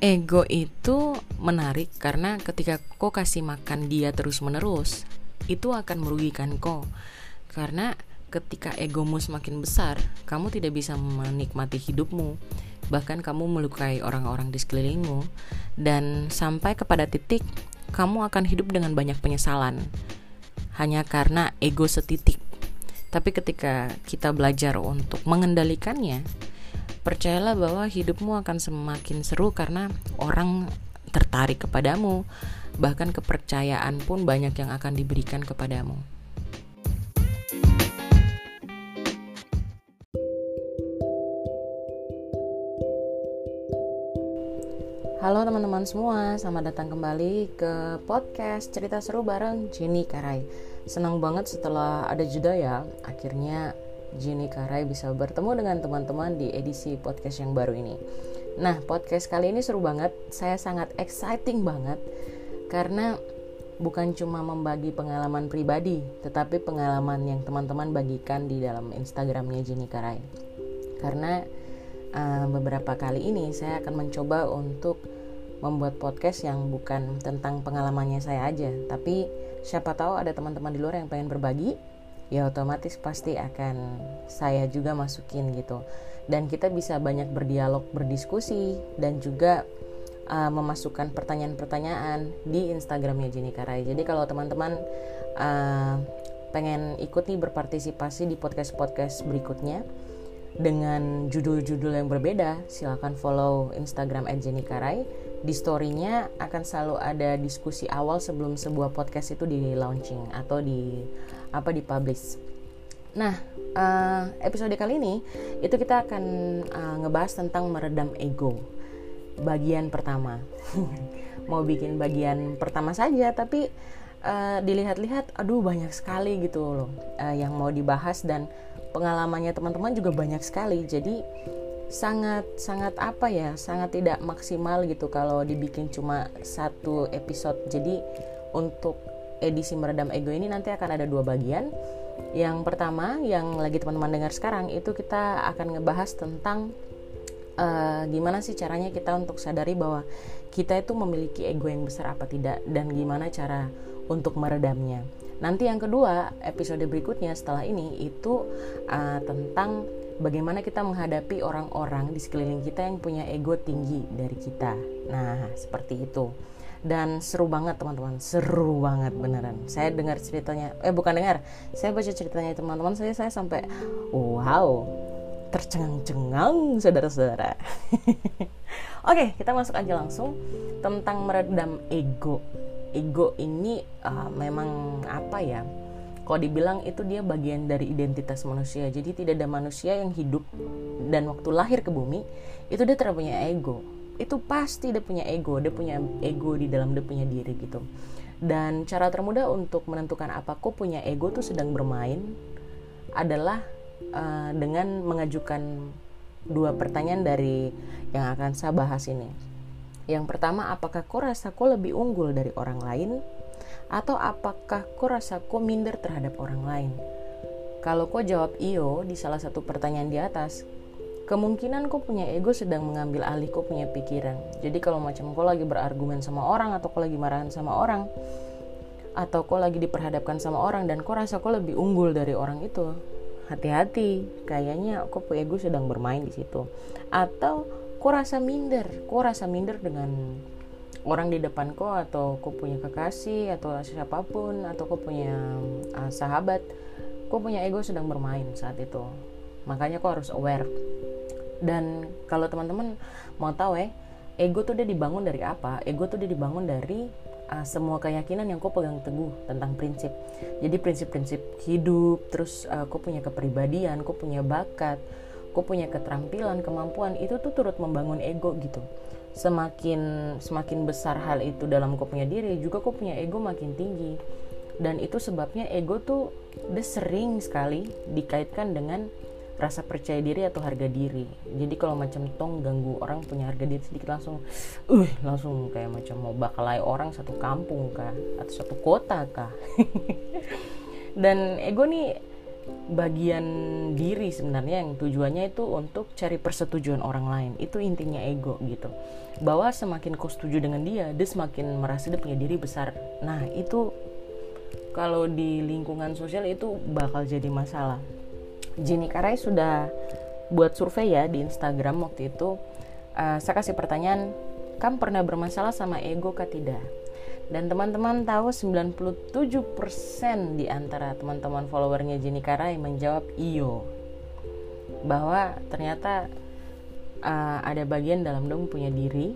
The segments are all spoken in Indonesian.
ego itu menarik karena ketika kau kasih makan dia terus-menerus, itu akan merugikan kau. Karena ketika egomu semakin besar, kamu tidak bisa menikmati hidupmu. Bahkan kamu melukai orang-orang di sekelilingmu dan sampai kepada titik kamu akan hidup dengan banyak penyesalan hanya karena ego setitik. Tapi ketika kita belajar untuk mengendalikannya, Percayalah bahwa hidupmu akan semakin seru karena orang tertarik kepadamu, bahkan kepercayaan pun banyak yang akan diberikan kepadamu. Halo teman-teman semua, selamat datang kembali ke podcast cerita seru bareng Jenny Karai. Senang banget setelah ada jeda ya, akhirnya Jenny Karai bisa bertemu dengan teman-teman di edisi podcast yang baru ini. Nah, podcast kali ini seru banget. Saya sangat exciting banget karena bukan cuma membagi pengalaman pribadi, tetapi pengalaman yang teman-teman bagikan di dalam Instagramnya Jenny Karai. Karena uh, beberapa kali ini saya akan mencoba untuk membuat podcast yang bukan tentang pengalamannya saya aja, tapi siapa tahu ada teman-teman di luar yang pengen berbagi ya otomatis pasti akan saya juga masukin gitu. Dan kita bisa banyak berdialog berdiskusi dan juga uh, memasukkan pertanyaan-pertanyaan di Instagramnya Jenny Karai jadi kalau teman-teman uh, pengen ikut nih berpartisipasi di podcast-podcast berikutnya dengan judul-judul yang berbeda silahkan follow Instagram Jenny Karai di storynya akan selalu ada diskusi awal sebelum sebuah podcast itu di launching atau di apa dipublish. Nah, uh, episode kali ini itu kita akan uh, ngebahas tentang meredam ego. Bagian pertama. Mau bikin bagian pertama saja tapi uh, dilihat-lihat aduh banyak sekali gitu loh uh, yang mau dibahas dan pengalamannya teman-teman juga banyak sekali. Jadi sangat sangat apa ya sangat tidak maksimal gitu kalau dibikin cuma satu episode jadi untuk edisi meredam ego ini nanti akan ada dua bagian. Yang pertama yang lagi teman-teman dengar sekarang itu kita akan ngebahas tentang uh, gimana sih caranya kita untuk sadari bahwa kita itu memiliki ego yang besar apa tidak dan gimana cara untuk meredamnya. Nanti yang kedua episode berikutnya setelah ini itu uh, tentang bagaimana kita menghadapi orang-orang di sekeliling kita yang punya ego tinggi dari kita. Nah, seperti itu dan seru banget teman-teman. Seru banget beneran. Saya dengar ceritanya. Eh bukan dengar. Saya baca ceritanya teman-teman. Saya saya sampai wow tercengang-cengang saudara-saudara. Oke kita masuk aja langsung tentang meredam ego. Ego ini uh, memang apa ya? Kalau dibilang itu dia bagian dari identitas manusia. Jadi tidak ada manusia yang hidup dan waktu lahir ke bumi itu dia tidak ego itu pasti dia punya ego dia punya ego di dalam dia punya diri gitu. Dan cara termudah untuk menentukan apa kok punya ego tuh sedang bermain adalah uh, dengan mengajukan dua pertanyaan dari yang akan saya bahas ini. Yang pertama apakah kau rasa kau lebih unggul dari orang lain? Atau apakah kau rasa kau minder terhadap orang lain? Kalau kau jawab iyo di salah satu pertanyaan di atas kemungkinan kau punya ego sedang mengambil alih kau punya pikiran. Jadi kalau macam kau lagi berargumen sama orang atau kau lagi marahan sama orang atau kau lagi diperhadapkan sama orang dan kau rasa kau lebih unggul dari orang itu, hati-hati. Kayaknya kau punya ego sedang bermain di situ. Atau kau rasa minder, kau rasa minder dengan orang di depan kau atau kau punya kekasih atau siapa pun atau kau punya uh, sahabat, kau punya ego sedang bermain saat itu. Makanya kau harus aware dan kalau teman-teman mau tahu ya ego tuh dia dibangun dari apa? Ego tuh dia dibangun dari uh, semua keyakinan yang kau pegang teguh tentang prinsip. Jadi prinsip-prinsip hidup terus uh, kau punya kepribadian kau punya bakat kau punya keterampilan kemampuan itu tuh turut membangun ego gitu. Semakin semakin besar hal itu dalam kau punya diri juga kau punya ego makin tinggi. Dan itu sebabnya ego tuh udah sering sekali dikaitkan dengan rasa percaya diri atau harga diri. Jadi kalau macam tong ganggu orang punya harga diri sedikit langsung uh langsung kayak macam mau bakalai orang satu kampung kah atau satu kota kah. Dan ego nih bagian diri sebenarnya yang tujuannya itu untuk cari persetujuan orang lain. Itu intinya ego gitu. Bahwa semakin kau setuju dengan dia dia semakin merasa dia punya diri besar. Nah itu kalau di lingkungan sosial itu bakal jadi masalah Jenny Karai sudah buat survei ya di Instagram waktu itu uh, saya kasih pertanyaan kamu pernah bermasalah sama ego kah tidak dan teman-teman tahu 97% di antara teman-teman followernya Jenny Karai menjawab iyo. Bahwa ternyata uh, ada bagian dalam dong punya diri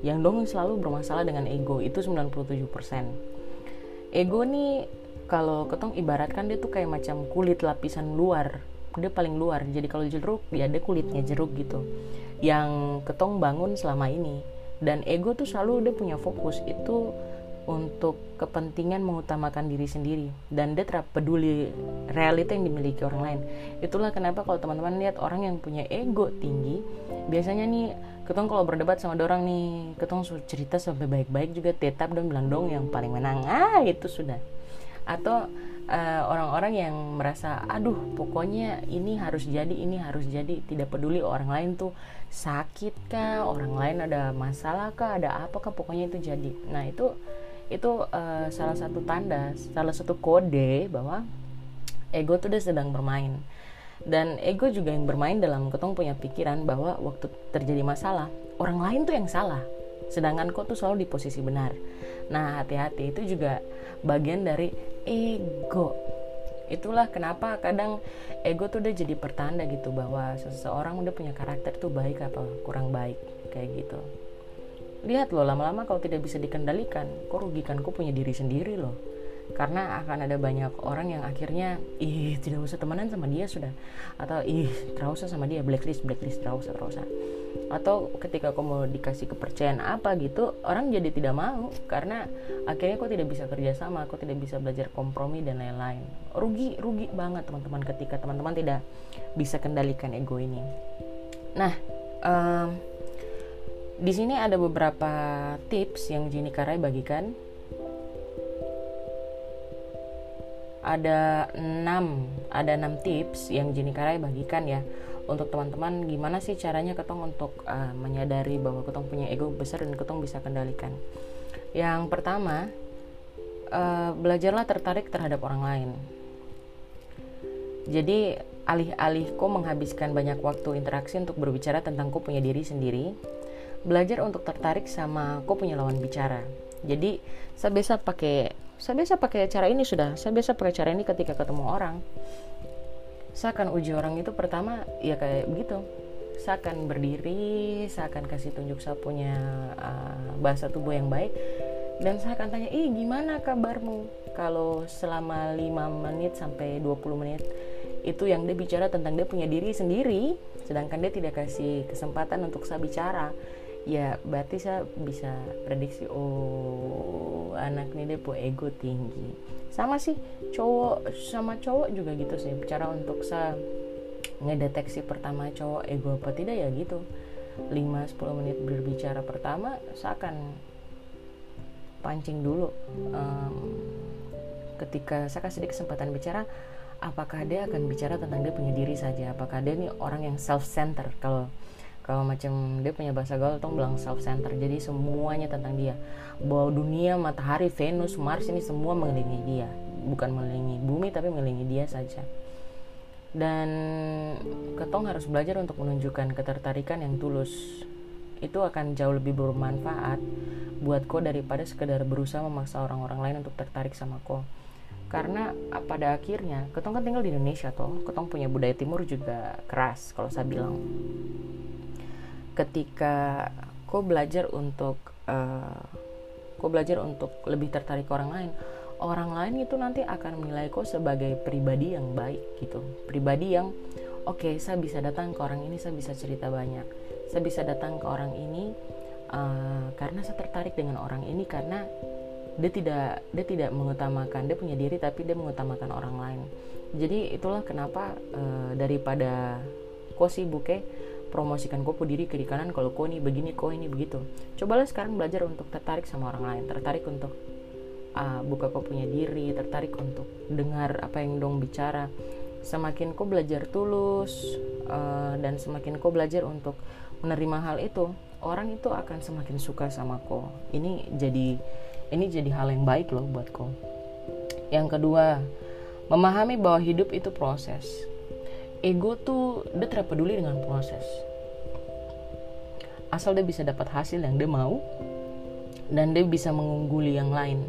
yang dong selalu bermasalah dengan ego itu 97%. Ego nih kalau ketong ibaratkan dia tuh kayak macam kulit lapisan luar. Dia paling luar. Jadi kalau jeruk ya dia kulitnya jeruk gitu. Yang ketong bangun selama ini. Dan ego tuh selalu dia punya fokus itu untuk kepentingan mengutamakan diri sendiri dan dia terap peduli realita yang dimiliki orang lain itulah kenapa kalau teman-teman lihat orang yang punya ego tinggi biasanya nih ketong kalau berdebat sama orang nih ketong cerita sampai baik-baik juga tetap dan bilang dong yang paling menang ah itu sudah atau eh, orang-orang yang merasa aduh pokoknya ini harus jadi ini harus jadi. Tidak peduli orang lain tuh sakit kah orang lain ada masalah kah ada apa kah pokoknya itu jadi. Nah itu itu uh, salah satu tanda salah satu kode bahwa ego tuh udah sedang bermain. Dan ego juga yang bermain dalam ketong punya pikiran bahwa waktu terjadi masalah orang lain tuh yang salah. Sedangkan kau tuh selalu di posisi benar nah hati-hati itu juga bagian dari ego. Itulah kenapa kadang ego tuh udah jadi pertanda gitu bahwa seseorang udah punya karakter tuh baik apa kurang baik kayak gitu. Lihat loh lama-lama kalau tidak bisa dikendalikan kok rugikan? Kok punya diri sendiri loh karena akan ada banyak orang yang akhirnya ih tidak usah temenan sama dia sudah. Atau ih terus usah sama dia blacklist blacklist terus usah terus usah. Atau ketika kau mau dikasih kepercayaan apa gitu orang jadi tidak mau. Karena akhirnya kau tidak bisa kerja sama kau tidak bisa belajar kompromi dan lain-lain. Rugi rugi banget teman-teman ketika teman-teman tidak bisa kendalikan ego ini. Nah um, di sini ada beberapa tips yang Jenny Karai bagikan. Ada 6, ada 6 tips yang Jenny Karai bagikan ya untuk teman-teman gimana sih caranya ketong untuk uh, menyadari bahwa ketong punya ego besar dan ketong bisa kendalikan. Yang pertama, uh, belajarlah tertarik terhadap orang lain. Jadi alih-alih kau menghabiskan banyak waktu interaksi untuk berbicara tentang kau punya diri sendiri, belajar untuk tertarik sama kok punya lawan bicara jadi saya biasa pakai saya biasa pakai cara ini sudah. Saya biasa pakai cara ini ketika ketemu orang. Saya akan uji orang itu pertama ya kayak begitu. Saya akan berdiri saya akan kasih tunjuk saya punya uh, bahasa tubuh yang baik. Dan saya akan tanya ih gimana kabarmu? Kalau selama 5 menit sampai 20 menit itu yang dia bicara tentang dia punya diri sendiri sedangkan dia tidak kasih kesempatan untuk saya bicara ya berarti saya bisa prediksi oh anak ini punya ego tinggi. Sama sih cowok sama cowok juga gitu sih. Cara untuk saya ngedeteksi pertama cowok ego apa tidak ya gitu. 5-10 menit berbicara pertama saya akan pancing dulu. Um, ketika saya kasih dia kesempatan bicara apakah dia akan bicara tentang dia punya diri saja? Apakah dia ini orang yang self center kalau kalau macam dia punya bahasa gaul tuh bilang self center. Jadi semuanya tentang dia. Bahwa dunia matahari Venus Mars ini semua mengelilingi dia. Bukan mengelilingi bumi tapi mengelilingi dia saja. Dan ketong harus belajar untuk menunjukkan ketertarikan yang tulus. Itu akan jauh lebih bermanfaat buat kau daripada sekedar berusaha memaksa orang-orang lain untuk tertarik sama kau karena pada akhirnya ketong kan tinggal di Indonesia toh. Ketong punya budaya timur juga keras kalau saya bilang ketika kau belajar untuk uh, kau belajar untuk lebih tertarik ke orang lain orang lain itu nanti akan menilai kau sebagai pribadi yang baik gitu. Pribadi yang oke okay, saya bisa datang ke orang ini saya bisa cerita banyak. Saya bisa datang ke orang ini uh, karena saya tertarik dengan orang ini karena dia tidak dia tidak mengutamakan dia punya diri tapi dia mengutamakan orang lain. Jadi itulah kenapa uh, daripada kau sibuk ya promosikan kau diri kiri kanan kalau kau ini begini kau ini begitu. Cobalah sekarang belajar untuk tertarik sama orang lain tertarik untuk uh, buka kau punya diri tertarik untuk dengar apa yang dong bicara. Semakin kau belajar tulus uh, dan semakin kau belajar untuk menerima hal itu orang itu akan semakin suka sama kau. Ini jadi ini jadi hal yang baik loh buat kau. Yang kedua memahami bahwa hidup itu proses ego tuh dia tidak peduli dengan proses. Asal dia bisa dapat hasil yang dia mau dan dia bisa mengungguli yang lain.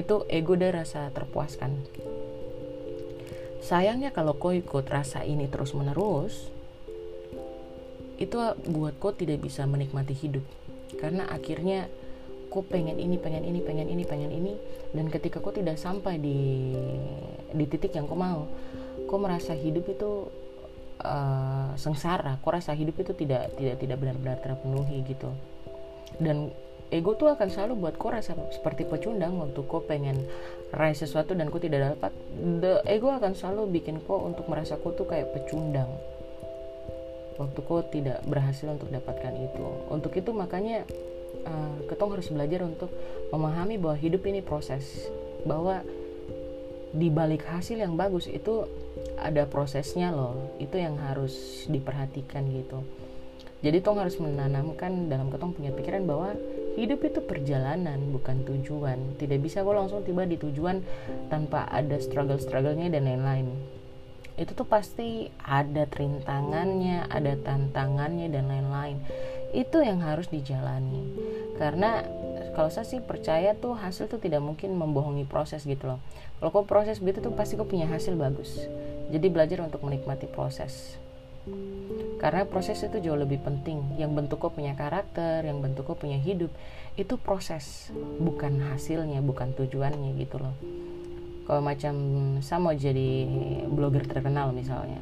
Itu ego dia rasa terpuaskan. Sayangnya kalau kau ikut rasa ini terus menerus, itu buat kau tidak bisa menikmati hidup. Karena akhirnya kau pengen ini, pengen ini, pengen ini, pengen ini, dan ketika kau tidak sampai di di titik yang kau mau, kau merasa hidup itu uh, sengsara. Kau rasa hidup itu tidak tidak tidak benar-benar terpenuhi gitu. Dan ego tuh akan selalu buat kau rasa seperti pecundang waktu kau pengen raih sesuatu dan kau tidak dapat the ego akan selalu bikin kau untuk merasa kau tuh kayak pecundang waktu kau tidak berhasil untuk dapatkan itu untuk itu makanya uh, ketong harus belajar untuk memahami bahwa hidup ini proses bahwa di balik hasil yang bagus itu ada prosesnya loh. Itu yang harus diperhatikan gitu. Jadi tong harus menanamkan dalam ketong punya pikiran bahwa hidup itu perjalanan bukan tujuan. Tidak bisa kok langsung tiba di tujuan tanpa ada struggle-strugglenya dan lain-lain. Itu tuh pasti ada rintangannya ada tantangannya dan lain-lain. Itu yang harus dijalani. Karena kalau saya sih percaya tuh hasil tuh tidak mungkin membohongi proses gitu loh. Kalau kau proses begitu tuh pasti kau punya hasil bagus jadi belajar untuk menikmati proses. Karena proses itu jauh lebih penting. Yang bentuk kau punya karakter yang bentuk kau punya hidup itu proses. Bukan hasilnya bukan tujuannya gitu loh. Kalau macam saya mau jadi blogger terkenal misalnya.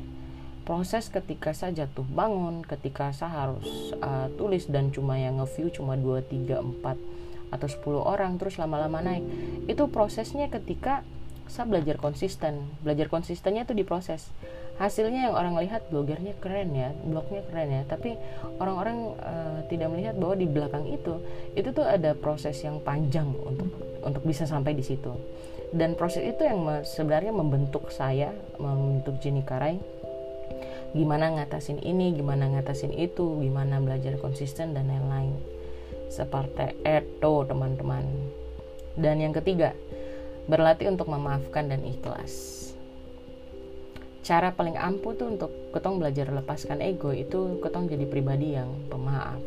Proses ketika saya jatuh bangun ketika saya harus uh, tulis dan cuma yang nge-view cuma 2, 3, 4 atau 10 orang terus lama-lama naik itu prosesnya ketika saya belajar konsisten. Belajar konsistennya itu diproses hasilnya yang orang lihat blogernya keren ya blognya keren ya. Tapi orang-orang uh, tidak melihat bahwa di belakang itu itu tuh ada proses yang panjang untuk untuk bisa sampai di situ. Dan proses itu yang sebenarnya membentuk saya membentuk Jenny Karai. Gimana ngatasin ini gimana ngatasin itu gimana belajar konsisten dan lain-lain. Seperti itu teman-teman. Dan yang ketiga berlatih untuk memaafkan dan ikhlas. Cara paling ampuh tuh untuk ketong belajar lepaskan ego itu ketong jadi pribadi yang pemaaf.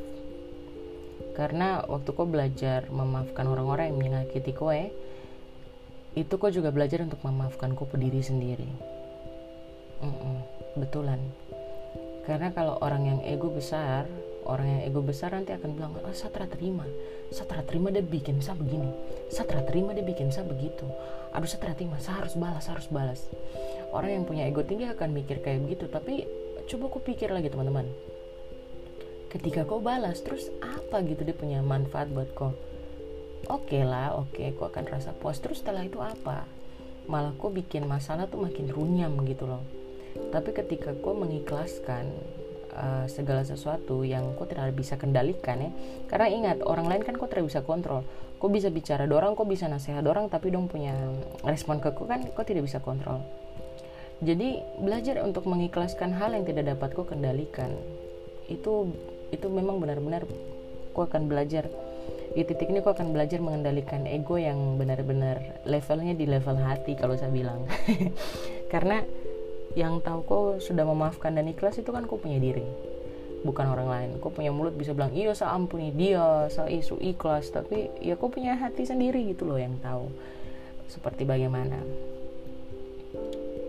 Karena waktu kau belajar memaafkan orang-orang yang menyakiti kowe itu kau juga belajar untuk memaafkan kau diri sendiri. Mm -mm, betulan. Karena kalau orang yang ego besar orang yang ego besar nanti akan bilang oh, saya terima saya terima dia bikin saya begini. Saya terima dia bikin saya begitu. Aduh saya terima. Saya harus balas harus balas. Orang yang punya ego tinggi akan mikir kayak begitu. Tapi coba aku pikir lagi teman-teman. Ketika kau balas terus apa gitu dia punya manfaat buat kau? Oke okay lah oke okay, kau akan rasa puas. Terus setelah itu apa? Malah kau bikin masalah tuh makin runyam gitu loh. Tapi ketika kau mengikhlaskan uh, segala sesuatu yang kau tidak bisa kendalikan ya. Karena ingat orang lain kan kau tidak bisa kontrol. Kau bisa bicara dorang kau bisa nasihat dorang tapi dong punya respon ke kau kan kau tidak bisa kontrol. Jadi belajar untuk mengikhlaskan hal yang tidak dapat kau kendalikan. Itu itu memang benar-benar kau akan belajar. Di titik ini kau akan belajar mengendalikan ego yang benar-benar levelnya di level hati kalau saya bilang. Karena yang tahu kok sudah memaafkan dan ikhlas itu kan kau punya diri. Bukan orang lain. Kau punya mulut bisa bilang iya saya ampuni dia saya isu ikhlas. Tapi ya kau punya hati sendiri gitu loh yang tahu seperti bagaimana.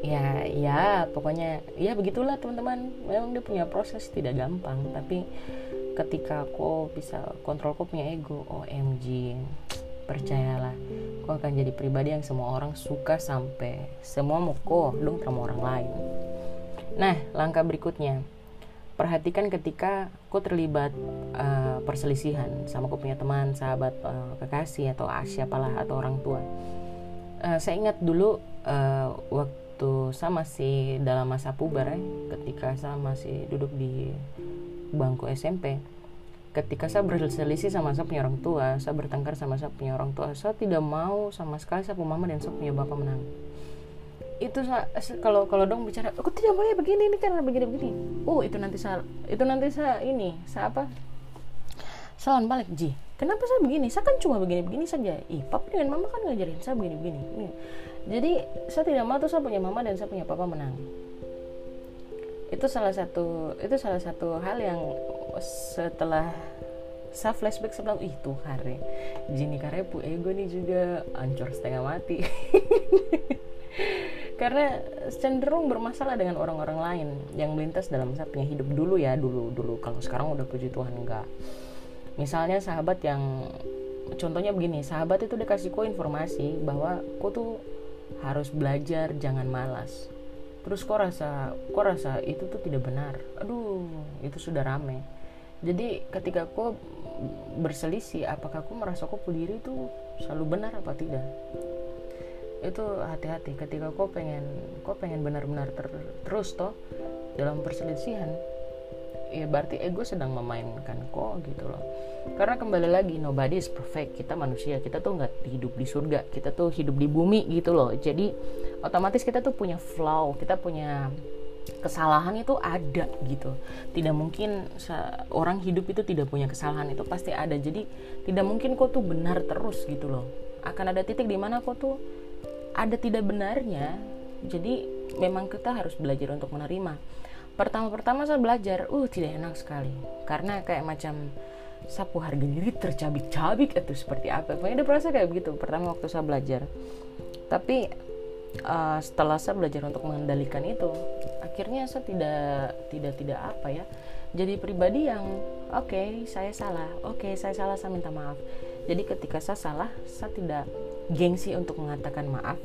Ya ya pokoknya ya begitulah teman-teman. Memang dia punya proses tidak gampang. Tapi ketika kau bisa kontrol kau punya ego. OMG percayalah kau akan jadi pribadi yang semua orang suka sampai semua mau kok dong sama orang lain. Nah langkah berikutnya. Perhatikan ketika kau terlibat uh, perselisihan sama kau punya teman sahabat uh, kekasih atau ah, siapalah atau orang tua. Uh, saya ingat dulu uh, waktu saya masih dalam masa puber ya, ketika saya masih duduk di bangku SMP ketika saya berselisih sama saya punya orang tua saya bertengkar sama saya punya orang tua saya tidak mau sama sekali saya punya mama dan saya punya bapak menang. Itu kalau kalau dong bicara aku tidak boleh begini ini karena begini begini. Oh itu nanti saya itu nanti saya ini saya apa? Salam balik ji kenapa saya begini? Saya kan cuma begini begini saja. Ih papa dengan mama kan ngajarin saya begini begini jadi saya tidak mau tuh saya punya mama dan saya punya papa menang. Itu salah satu itu salah satu hal yang setelah saya flashback sebelum ih tuh hari Jini Karepu ego nih juga ancur setengah mati. Karena cenderung bermasalah dengan orang-orang lain yang melintas dalam saya punya hidup dulu ya dulu dulu. Kalau sekarang udah puji Tuhan enggak. Misalnya sahabat yang contohnya begini sahabat itu dikasih kok informasi bahwa kok tuh harus belajar jangan malas. Terus kok rasa kok rasa itu tuh tidak benar? Aduh itu sudah rame jadi ketika kok berselisih apakah kok merasa kok diri itu selalu benar apa tidak? Itu hati-hati. Ketika kau pengen kau pengen benar-benar ter, terus toh dalam perselisihan ya berarti ego sedang memainkan kok gitu loh. Karena kembali lagi nobody is perfect. Kita manusia kita tuh nggak hidup di surga. Kita tuh hidup di bumi gitu loh. Jadi otomatis kita tuh punya flow kita punya kesalahan itu ada gitu. Tidak mungkin orang hidup itu tidak punya kesalahan itu pasti ada. Jadi tidak mungkin kok tuh benar terus gitu loh. Akan ada titik di mana kok tuh ada tidak benarnya. Jadi memang kita harus belajar untuk menerima. Pertama-pertama saya belajar uh tidak enak sekali. Karena kayak macam sapu harga diri tercabik-cabik itu seperti apa. Pokoknya dia merasa kayak begitu pertama waktu saya belajar. Tapi uh, setelah saya belajar untuk mengendalikan itu akhirnya saya tidak tidak tidak apa ya. Jadi pribadi yang oke okay, saya salah. Oke okay, saya salah saya minta maaf. Jadi ketika saya salah saya tidak gengsi untuk mengatakan maaf.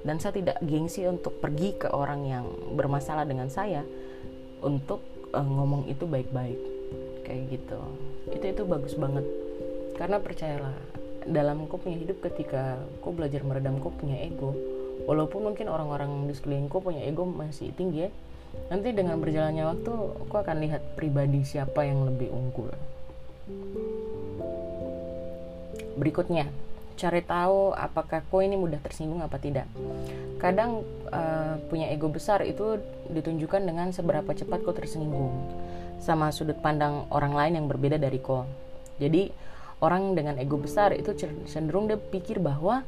Dan saya tidak gengsi untuk pergi ke orang yang bermasalah dengan saya untuk uh, ngomong itu baik-baik. Kayak gitu. Itu itu bagus banget. Karena percayalah dalam kau punya hidup ketika kau belajar meredam kau punya ego walaupun mungkin orang-orang di sekeliling kau punya ego masih tinggi ya nanti dengan berjalannya waktu kau akan lihat pribadi siapa yang lebih unggul berikutnya cari tahu apakah kau ini mudah tersinggung apa tidak. Kadang uh, punya ego besar itu ditunjukkan dengan seberapa cepat kau tersinggung sama sudut pandang orang lain yang berbeda dari kau. Jadi orang dengan ego besar itu cenderung dia pikir bahwa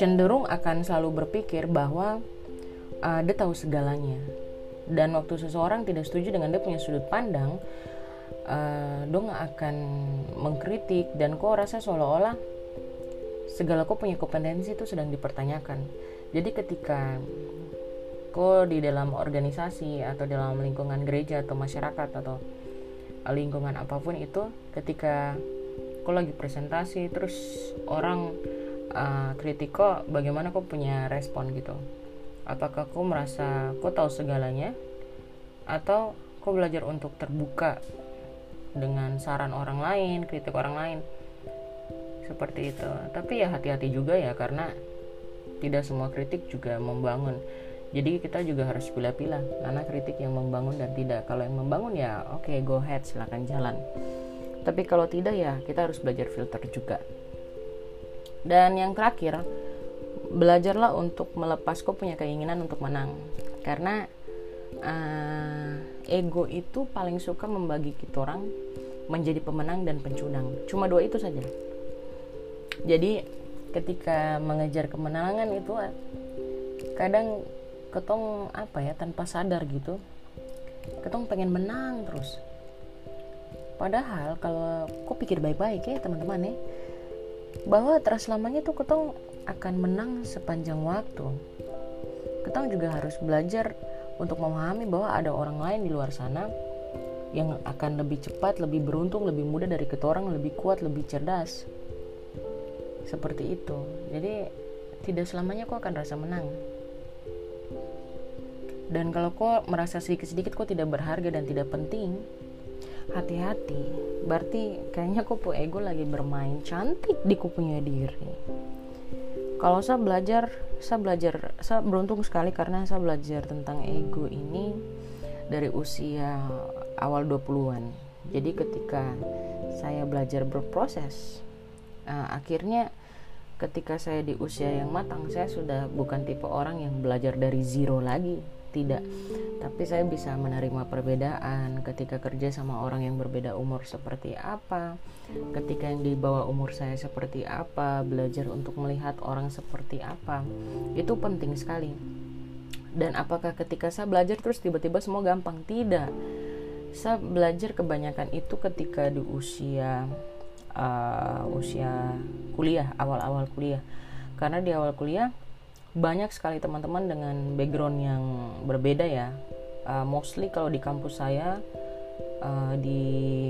cenderung akan selalu berpikir bahwa uh, dia tahu segalanya. Dan waktu seseorang tidak setuju dengan dia punya sudut pandang uh, dong akan mengkritik dan kok rasa seolah-olah segala kok punya kompetensi itu sedang dipertanyakan. Jadi ketika kok di dalam organisasi atau dalam lingkungan gereja atau masyarakat atau lingkungan apa pun itu ketika kok lagi presentasi terus orang uh, kritik kok bagaimana kok punya respon gitu. Apakah kau merasa kau tahu segalanya atau kau belajar untuk terbuka dengan saran orang lain kritik orang lain? Seperti itu. Tapi ya hati-hati juga ya karena tidak semua kritik juga membangun. Jadi kita juga harus pilih-pilih mana kritik yang membangun dan tidak. Kalau yang membangun ya oke okay, go ahead silahkan jalan. Tapi kalau tidak ya kita harus belajar filter juga dan yang terakhir belajarlah untuk melepas kau punya keinginan untuk menang. Karena uh, ego itu paling suka membagi kita orang menjadi pemenang dan pencunang cuma dua itu saja. Jadi ketika mengejar kemenangan itu kadang ketong apa ya tanpa sadar gitu ketong pengen menang terus. Padahal kalau kau pikir baik-baik ya teman-teman ya bahwa terus lamanya tuh ketong akan menang sepanjang waktu. Kita juga harus belajar untuk memahami bahwa ada orang lain di luar sana yang akan lebih cepat, lebih beruntung, lebih mudah dari kita orang, lebih kuat, lebih cerdas. Seperti itu. Jadi tidak selamanya kau akan rasa menang. Dan kalau kau merasa sedikit-sedikit kau tidak berharga dan tidak penting, hati-hati. Berarti kayaknya kau ego lagi bermain cantik di kupunya diri. Kalau saya belajar saya belajar saya beruntung sekali karena saya belajar tentang ego ini dari usia awal 20-an jadi ketika saya belajar berproses uh, akhirnya ketika saya di usia yang matang saya sudah bukan tipe orang yang belajar dari zero lagi tidak. Tapi saya bisa menerima perbedaan ketika kerja sama orang yang berbeda umur seperti apa ketika yang di bawah umur saya seperti apa belajar untuk melihat orang seperti apa. Itu penting sekali. Dan apakah ketika saya belajar terus tiba-tiba semua gampang? Tidak. Saya belajar kebanyakan itu ketika di usia uh, usia kuliah awal-awal kuliah. Karena di awal kuliah banyak sekali teman-teman dengan background yang berbeda ya. Uh, mostly kalau di kampus saya uh, di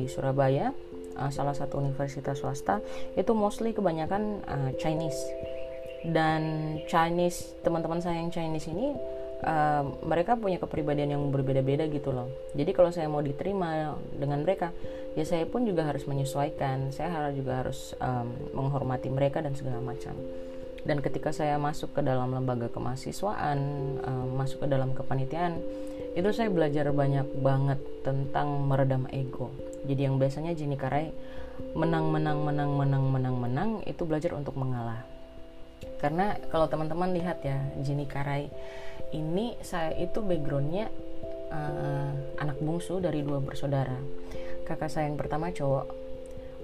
Surabaya uh, salah satu universitas swasta itu mostly kebanyakan uh, Chinese. Dan Chinese teman-teman saya yang Chinese ini uh, mereka punya kepribadian yang berbeda-beda gitu loh. Jadi kalau saya mau diterima dengan mereka ya saya pun juga harus menyesuaikan. Saya harus juga harus um, menghormati mereka dan segala macam dan ketika saya masuk ke dalam lembaga kemahasiswaan uh, masuk ke dalam kepanitiaan itu saya belajar banyak banget tentang meredam ego. Jadi yang biasanya Jenny Karai menang menang menang menang menang menang itu belajar untuk mengalah. Karena kalau teman-teman lihat ya Jenny Karai ini saya itu backgroundnya uh, anak bungsu dari dua bersaudara. Kakak saya yang pertama cowok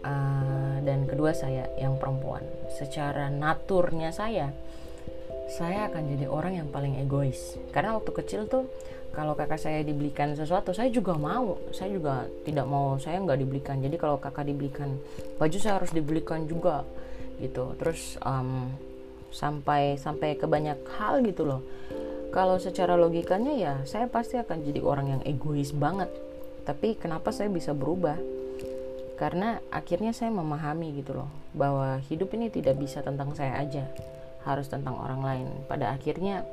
uh, dan kedua saya yang perempuan. Secara naturnya saya saya akan jadi orang yang paling egois. Karena waktu kecil tuh kalau kakak saya dibelikan sesuatu saya juga mau. Saya juga tidak mau saya nggak dibelikan. Jadi kalau kakak dibelikan baju saya harus dibelikan juga gitu. Terus um, sampai sampai ke banyak hal gitu loh. Kalau secara logikanya ya saya pasti akan jadi orang yang egois banget. Tapi kenapa saya bisa berubah karena akhirnya saya memahami gitu loh bahwa hidup ini tidak bisa tentang saya aja harus tentang orang lain. Pada akhirnya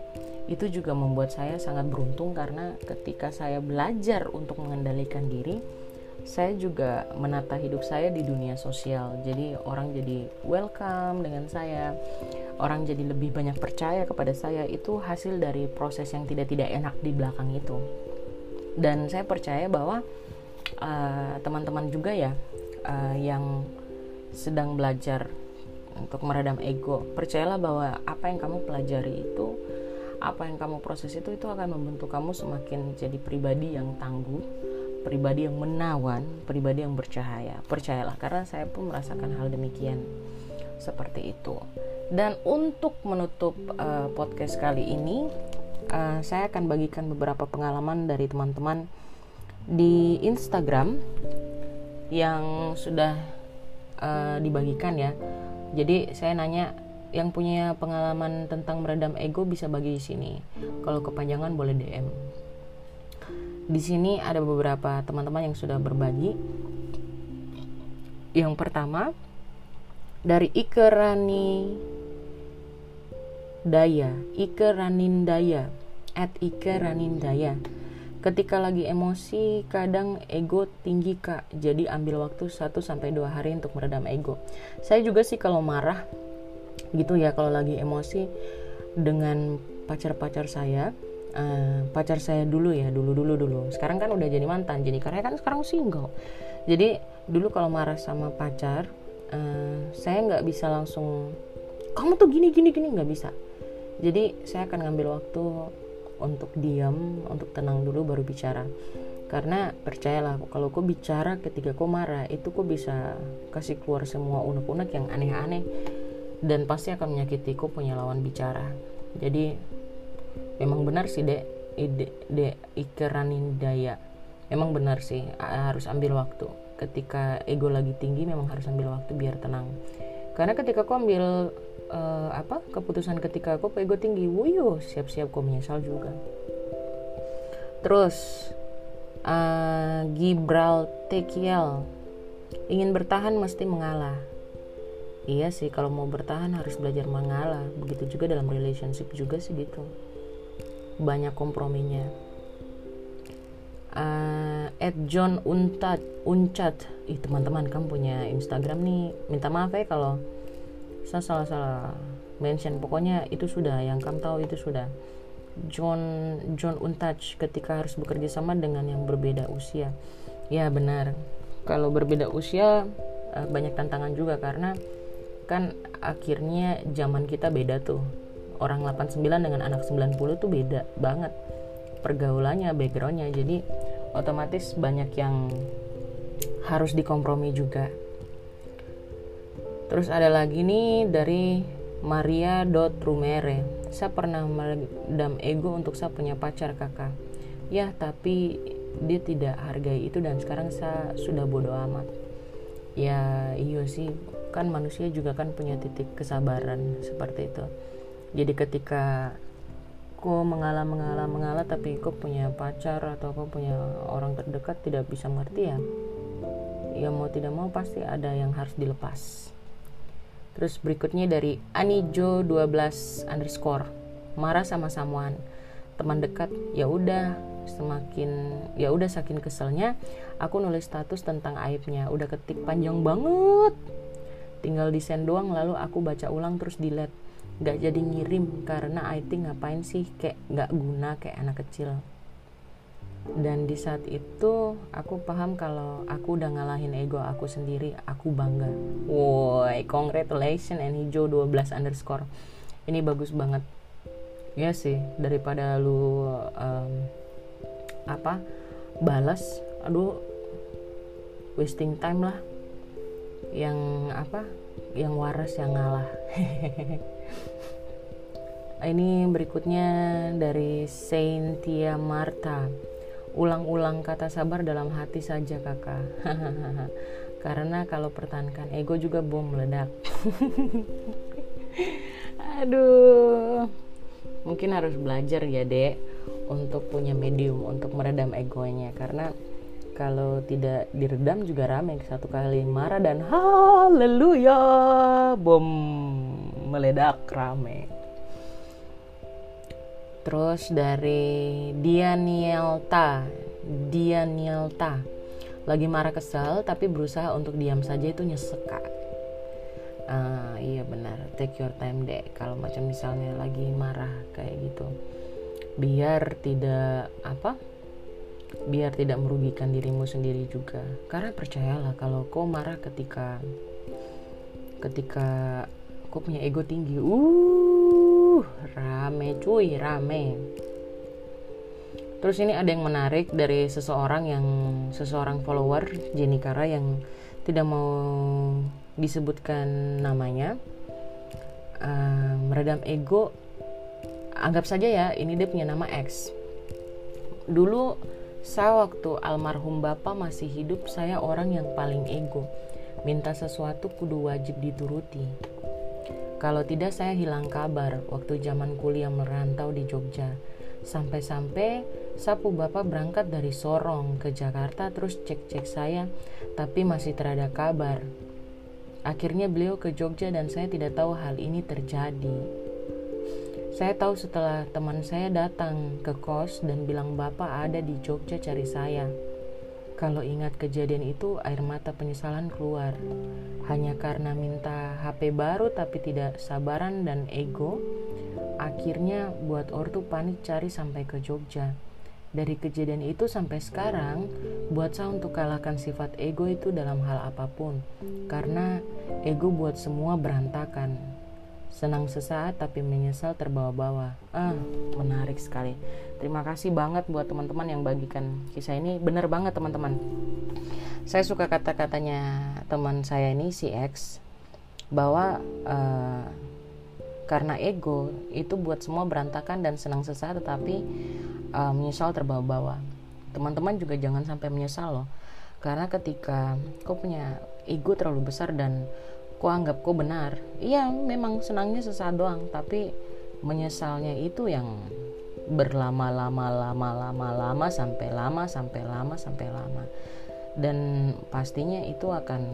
itu juga membuat saya sangat beruntung karena ketika saya belajar untuk mengendalikan diri saya juga menata hidup saya di dunia sosial. Jadi orang jadi welcome dengan saya orang jadi lebih banyak percaya kepada saya itu hasil dari proses yang tidak tidak enak di belakang itu. Dan saya percaya bahwa uh, teman-teman juga ya uh, yang sedang belajar untuk meredam ego. Percayalah bahwa apa yang kamu pelajari itu apa yang kamu proses itu itu akan membentuk kamu semakin jadi pribadi yang tangguh pribadi yang menawan pribadi yang bercahaya. Percayalah karena saya pun merasakan hal demikian seperti itu. Dan untuk menutup uh, podcast kali ini uh, saya akan bagikan beberapa pengalaman dari teman-teman di Instagram yang sudah uh, dibagikan ya. Jadi saya nanya yang punya pengalaman tentang meredam ego bisa bagi di sini. Kalau kepanjangan boleh DM. Di sini ada beberapa teman-teman yang sudah berbagi. Yang pertama dari Ike Rani Daya, Ike Ranindaya, at Ike Ranindaya. Ketika lagi emosi, kadang ego tinggi kak, jadi ambil waktu 1 sampai dua hari untuk meredam ego. Saya juga sih kalau marah, gitu ya, kalau lagi emosi dengan pacar-pacar saya, uh, pacar saya dulu ya, dulu dulu dulu. Sekarang kan udah jadi mantan, jadi karena kan sekarang single. Jadi dulu kalau marah sama pacar, uh, saya nggak bisa langsung, kamu tuh gini gini gini nggak bisa. Jadi saya akan ngambil waktu untuk diam untuk tenang dulu baru bicara. Karena percayalah kalau kau bicara ketika kau marah itu kau bisa kasih keluar semua unek-unek yang aneh-aneh. Dan pasti akan menyakiti kau punya lawan bicara. Jadi memang benar sih dek. Ide de ikeranin daya. Memang benar sih harus ambil waktu. Ketika ego lagi tinggi memang harus ambil waktu biar tenang. Karena ketika kau ambil uh, apa keputusan ketika aku ego tinggi. Wuyo siap-siap kau menyesal juga. Terus uh, Gibral Tekiel ingin bertahan mesti mengalah. Iya sih kalau mau bertahan harus belajar mengalah. Begitu juga dalam relationship juga sih gitu. Banyak komprominya. Uh, at John Untat Uncat. Ih teman-teman kamu punya Instagram nih. Minta maaf ya kalau saya salah salah mention. Pokoknya itu sudah yang kamu tahu itu sudah. John John Untouch ketika harus bekerja sama dengan yang berbeda usia. Ya benar. Kalau berbeda usia uh, banyak tantangan juga karena kan akhirnya zaman kita beda tuh. Orang 89 dengan anak 90 tuh beda banget pergaulannya backgroundnya. Jadi otomatis banyak yang harus dikompromi juga terus ada lagi nih dari Maria Dot Rumere saya pernah meredam ego untuk saya punya pacar kakak? Ya tapi dia tidak hargai itu dan sekarang saya sudah bodoh amat. Ya iya sih. Kan manusia juga kan punya titik kesabaran seperti itu. Jadi ketika kau mengalah mengalah mengalah tapi kau punya pacar atau kau punya orang terdekat tidak bisa mengerti ya ya mau tidak mau pasti ada yang harus dilepas terus berikutnya dari Anijo 12 underscore. Marah sama samuan. Teman dekat ya udah. Semakin ya udah saking keselnya aku nulis status tentang aibnya. Udah ketik panjang banget. Tinggal desain doang lalu aku baca ulang terus delete. Gak jadi ngirim karena I think ngapain sih? Kayak gak guna kayak anak kecil dan di saat itu aku paham kalau aku udah ngalahin ego aku sendiri aku bangga. Woi congratulations and hijau 12 underscore. Ini bagus banget. Ya sih daripada lu um, apa balas aduh wasting time lah. Yang apa yang waras yang ngalah. Ini berikutnya dari Saintia Marta ulang-ulang kata sabar dalam hati saja kakak. Karena kalau pertahankan ego juga bom meledak. Aduh. Mungkin harus belajar ya dek untuk punya medium untuk meredam egonya. Karena kalau tidak diredam juga rame satu kali marah dan haleluya bom meledak rame terus dari Dianielta Dianielta lagi marah kesal tapi berusaha untuk diam saja itu nyesek uh, iya benar. Take your time deh kalau macam misalnya lagi marah kayak gitu. Biar tidak apa? Biar tidak merugikan dirimu sendiri juga. Karena percayalah kalau kau marah ketika ketika kau punya ego tinggi. Uh rame cuy rame terus ini ada yang menarik dari seseorang yang seseorang follower Jenny Kara yang tidak mau disebutkan namanya uh, meredam ego anggap saja ya ini dia punya nama X dulu saya waktu almarhum bapak masih hidup, saya orang yang paling ego. Minta sesuatu kudu wajib dituruti. Kalau tidak saya hilang kabar waktu zaman kuliah merantau di Jogja. Sampai-sampai sapu bapak berangkat dari Sorong ke Jakarta terus cek-cek saya, tapi masih terada kabar. Akhirnya beliau ke Jogja dan saya tidak tahu hal ini terjadi. Saya tahu setelah teman saya datang ke kos dan bilang bapak ada di Jogja cari saya. Kalau ingat kejadian itu air mata penyesalan keluar. Hanya karena minta HP baru tapi tidak sabaran dan ego, akhirnya buat ortu panik cari sampai ke Jogja. Dari kejadian itu sampai sekarang, buat saya untuk kalahkan sifat ego itu dalam hal apa pun. Karena ego buat semua berantakan Senang sesaat tapi menyesal terbawa-bawa. Ah, menarik sekali. Terima kasih banget buat teman-teman yang bagikan kisah ini. Bener banget teman-teman. Saya suka kata-katanya teman saya ini si X bahwa uh, karena ego itu buat semua berantakan dan senang sesaat tetapi uh, menyesal terbawa-bawa. Teman-teman juga jangan sampai menyesal loh. Karena ketika kau punya ego terlalu besar dan kok anggap kok benar. Iya memang senangnya sesaat doang tapi menyesalnya itu yang berlama-lama lama-lama lama sampai lama sampai lama sampai lama. Dan pastinya itu akan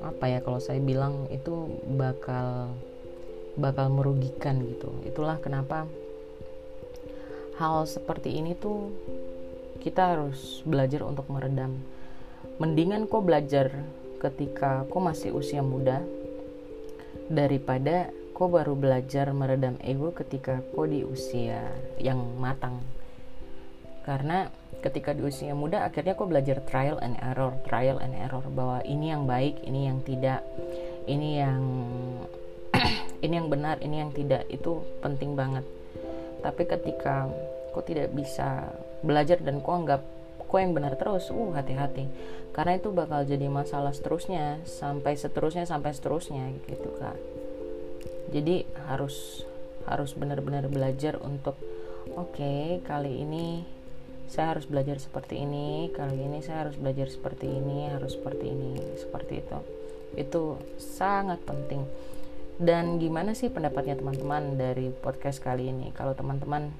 apa ya kalau saya bilang itu bakal bakal merugikan gitu. Itulah kenapa hal seperti ini tuh kita harus belajar untuk meredam. Mendingan kok belajar ketika kau masih usia muda daripada kau baru belajar meredam ego ketika kau di usia yang matang. Karena ketika di usia muda akhirnya aku belajar trial and error trial and error bahwa ini yang baik ini yang tidak ini yang ini yang benar ini yang tidak itu penting banget. Tapi ketika kau tidak bisa belajar dan kau anggap kau yang benar terus. Uh hati-hati. Karena itu bakal jadi masalah seterusnya sampai seterusnya sampai seterusnya gitu kak. Jadi harus harus benar-benar belajar untuk oke okay, kali ini saya harus belajar seperti ini kali ini saya harus belajar seperti ini harus seperti ini seperti itu. Itu sangat penting. Dan gimana sih pendapatnya teman-teman dari podcast kali ini? Kalau teman-teman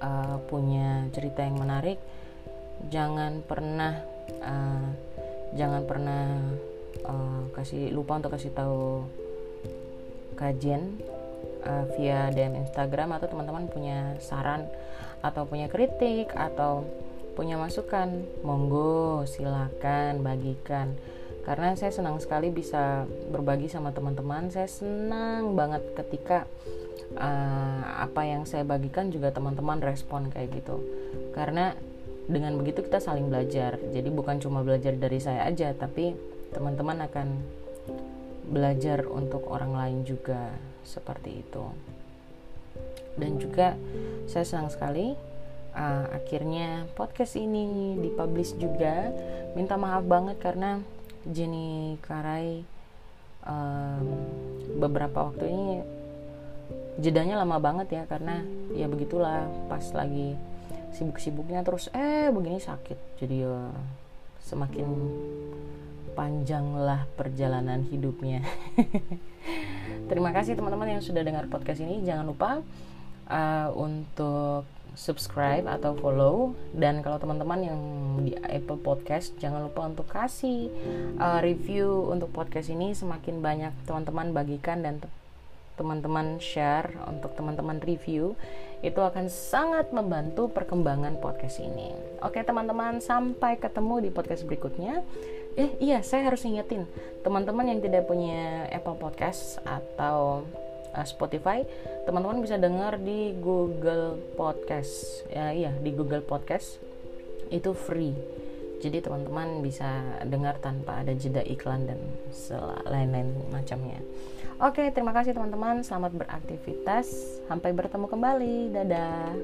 uh, punya cerita yang menarik jangan pernah uh, jangan pernah uh, kasih lupa untuk kasih tahu kajian uh, via DM Instagram atau teman-teman punya saran atau punya kritik atau punya masukan monggo silakan bagikan. Karena saya senang sekali bisa berbagi sama teman-teman. Saya senang banget ketika uh, apa yang saya bagikan juga teman-teman respon kayak gitu. Karena dengan begitu kita saling belajar. Jadi bukan cuma belajar dari saya aja tapi teman-teman akan belajar untuk orang lain juga seperti itu. Dan juga saya senang sekali uh, akhirnya podcast ini dipublish juga. Minta maaf banget karena Jenny Karai um, beberapa waktu ini jedanya lama banget ya karena ya begitulah pas lagi sibuk-sibuknya terus eh begini sakit. Jadi ya semakin panjanglah perjalanan hidupnya. Terima kasih teman-teman yang sudah dengar podcast ini. Jangan lupa uh, untuk subscribe atau follow. Dan kalau teman-teman yang di Apple Podcast jangan lupa untuk kasih uh, review untuk podcast ini. Semakin banyak teman-teman bagikan dan teman-teman share untuk teman-teman review itu akan sangat membantu perkembangan podcast ini. Oke teman-teman sampai ketemu di podcast berikutnya. Eh iya saya harus ingetin teman-teman yang tidak punya Apple Podcast atau uh, Spotify teman-teman bisa dengar di Google Podcast ya iya di Google Podcast itu free jadi teman-teman bisa dengar tanpa ada jeda iklan dan lain-lain macamnya oke terima kasih teman-teman. Selamat beraktivitas. Sampai bertemu kembali. Dadah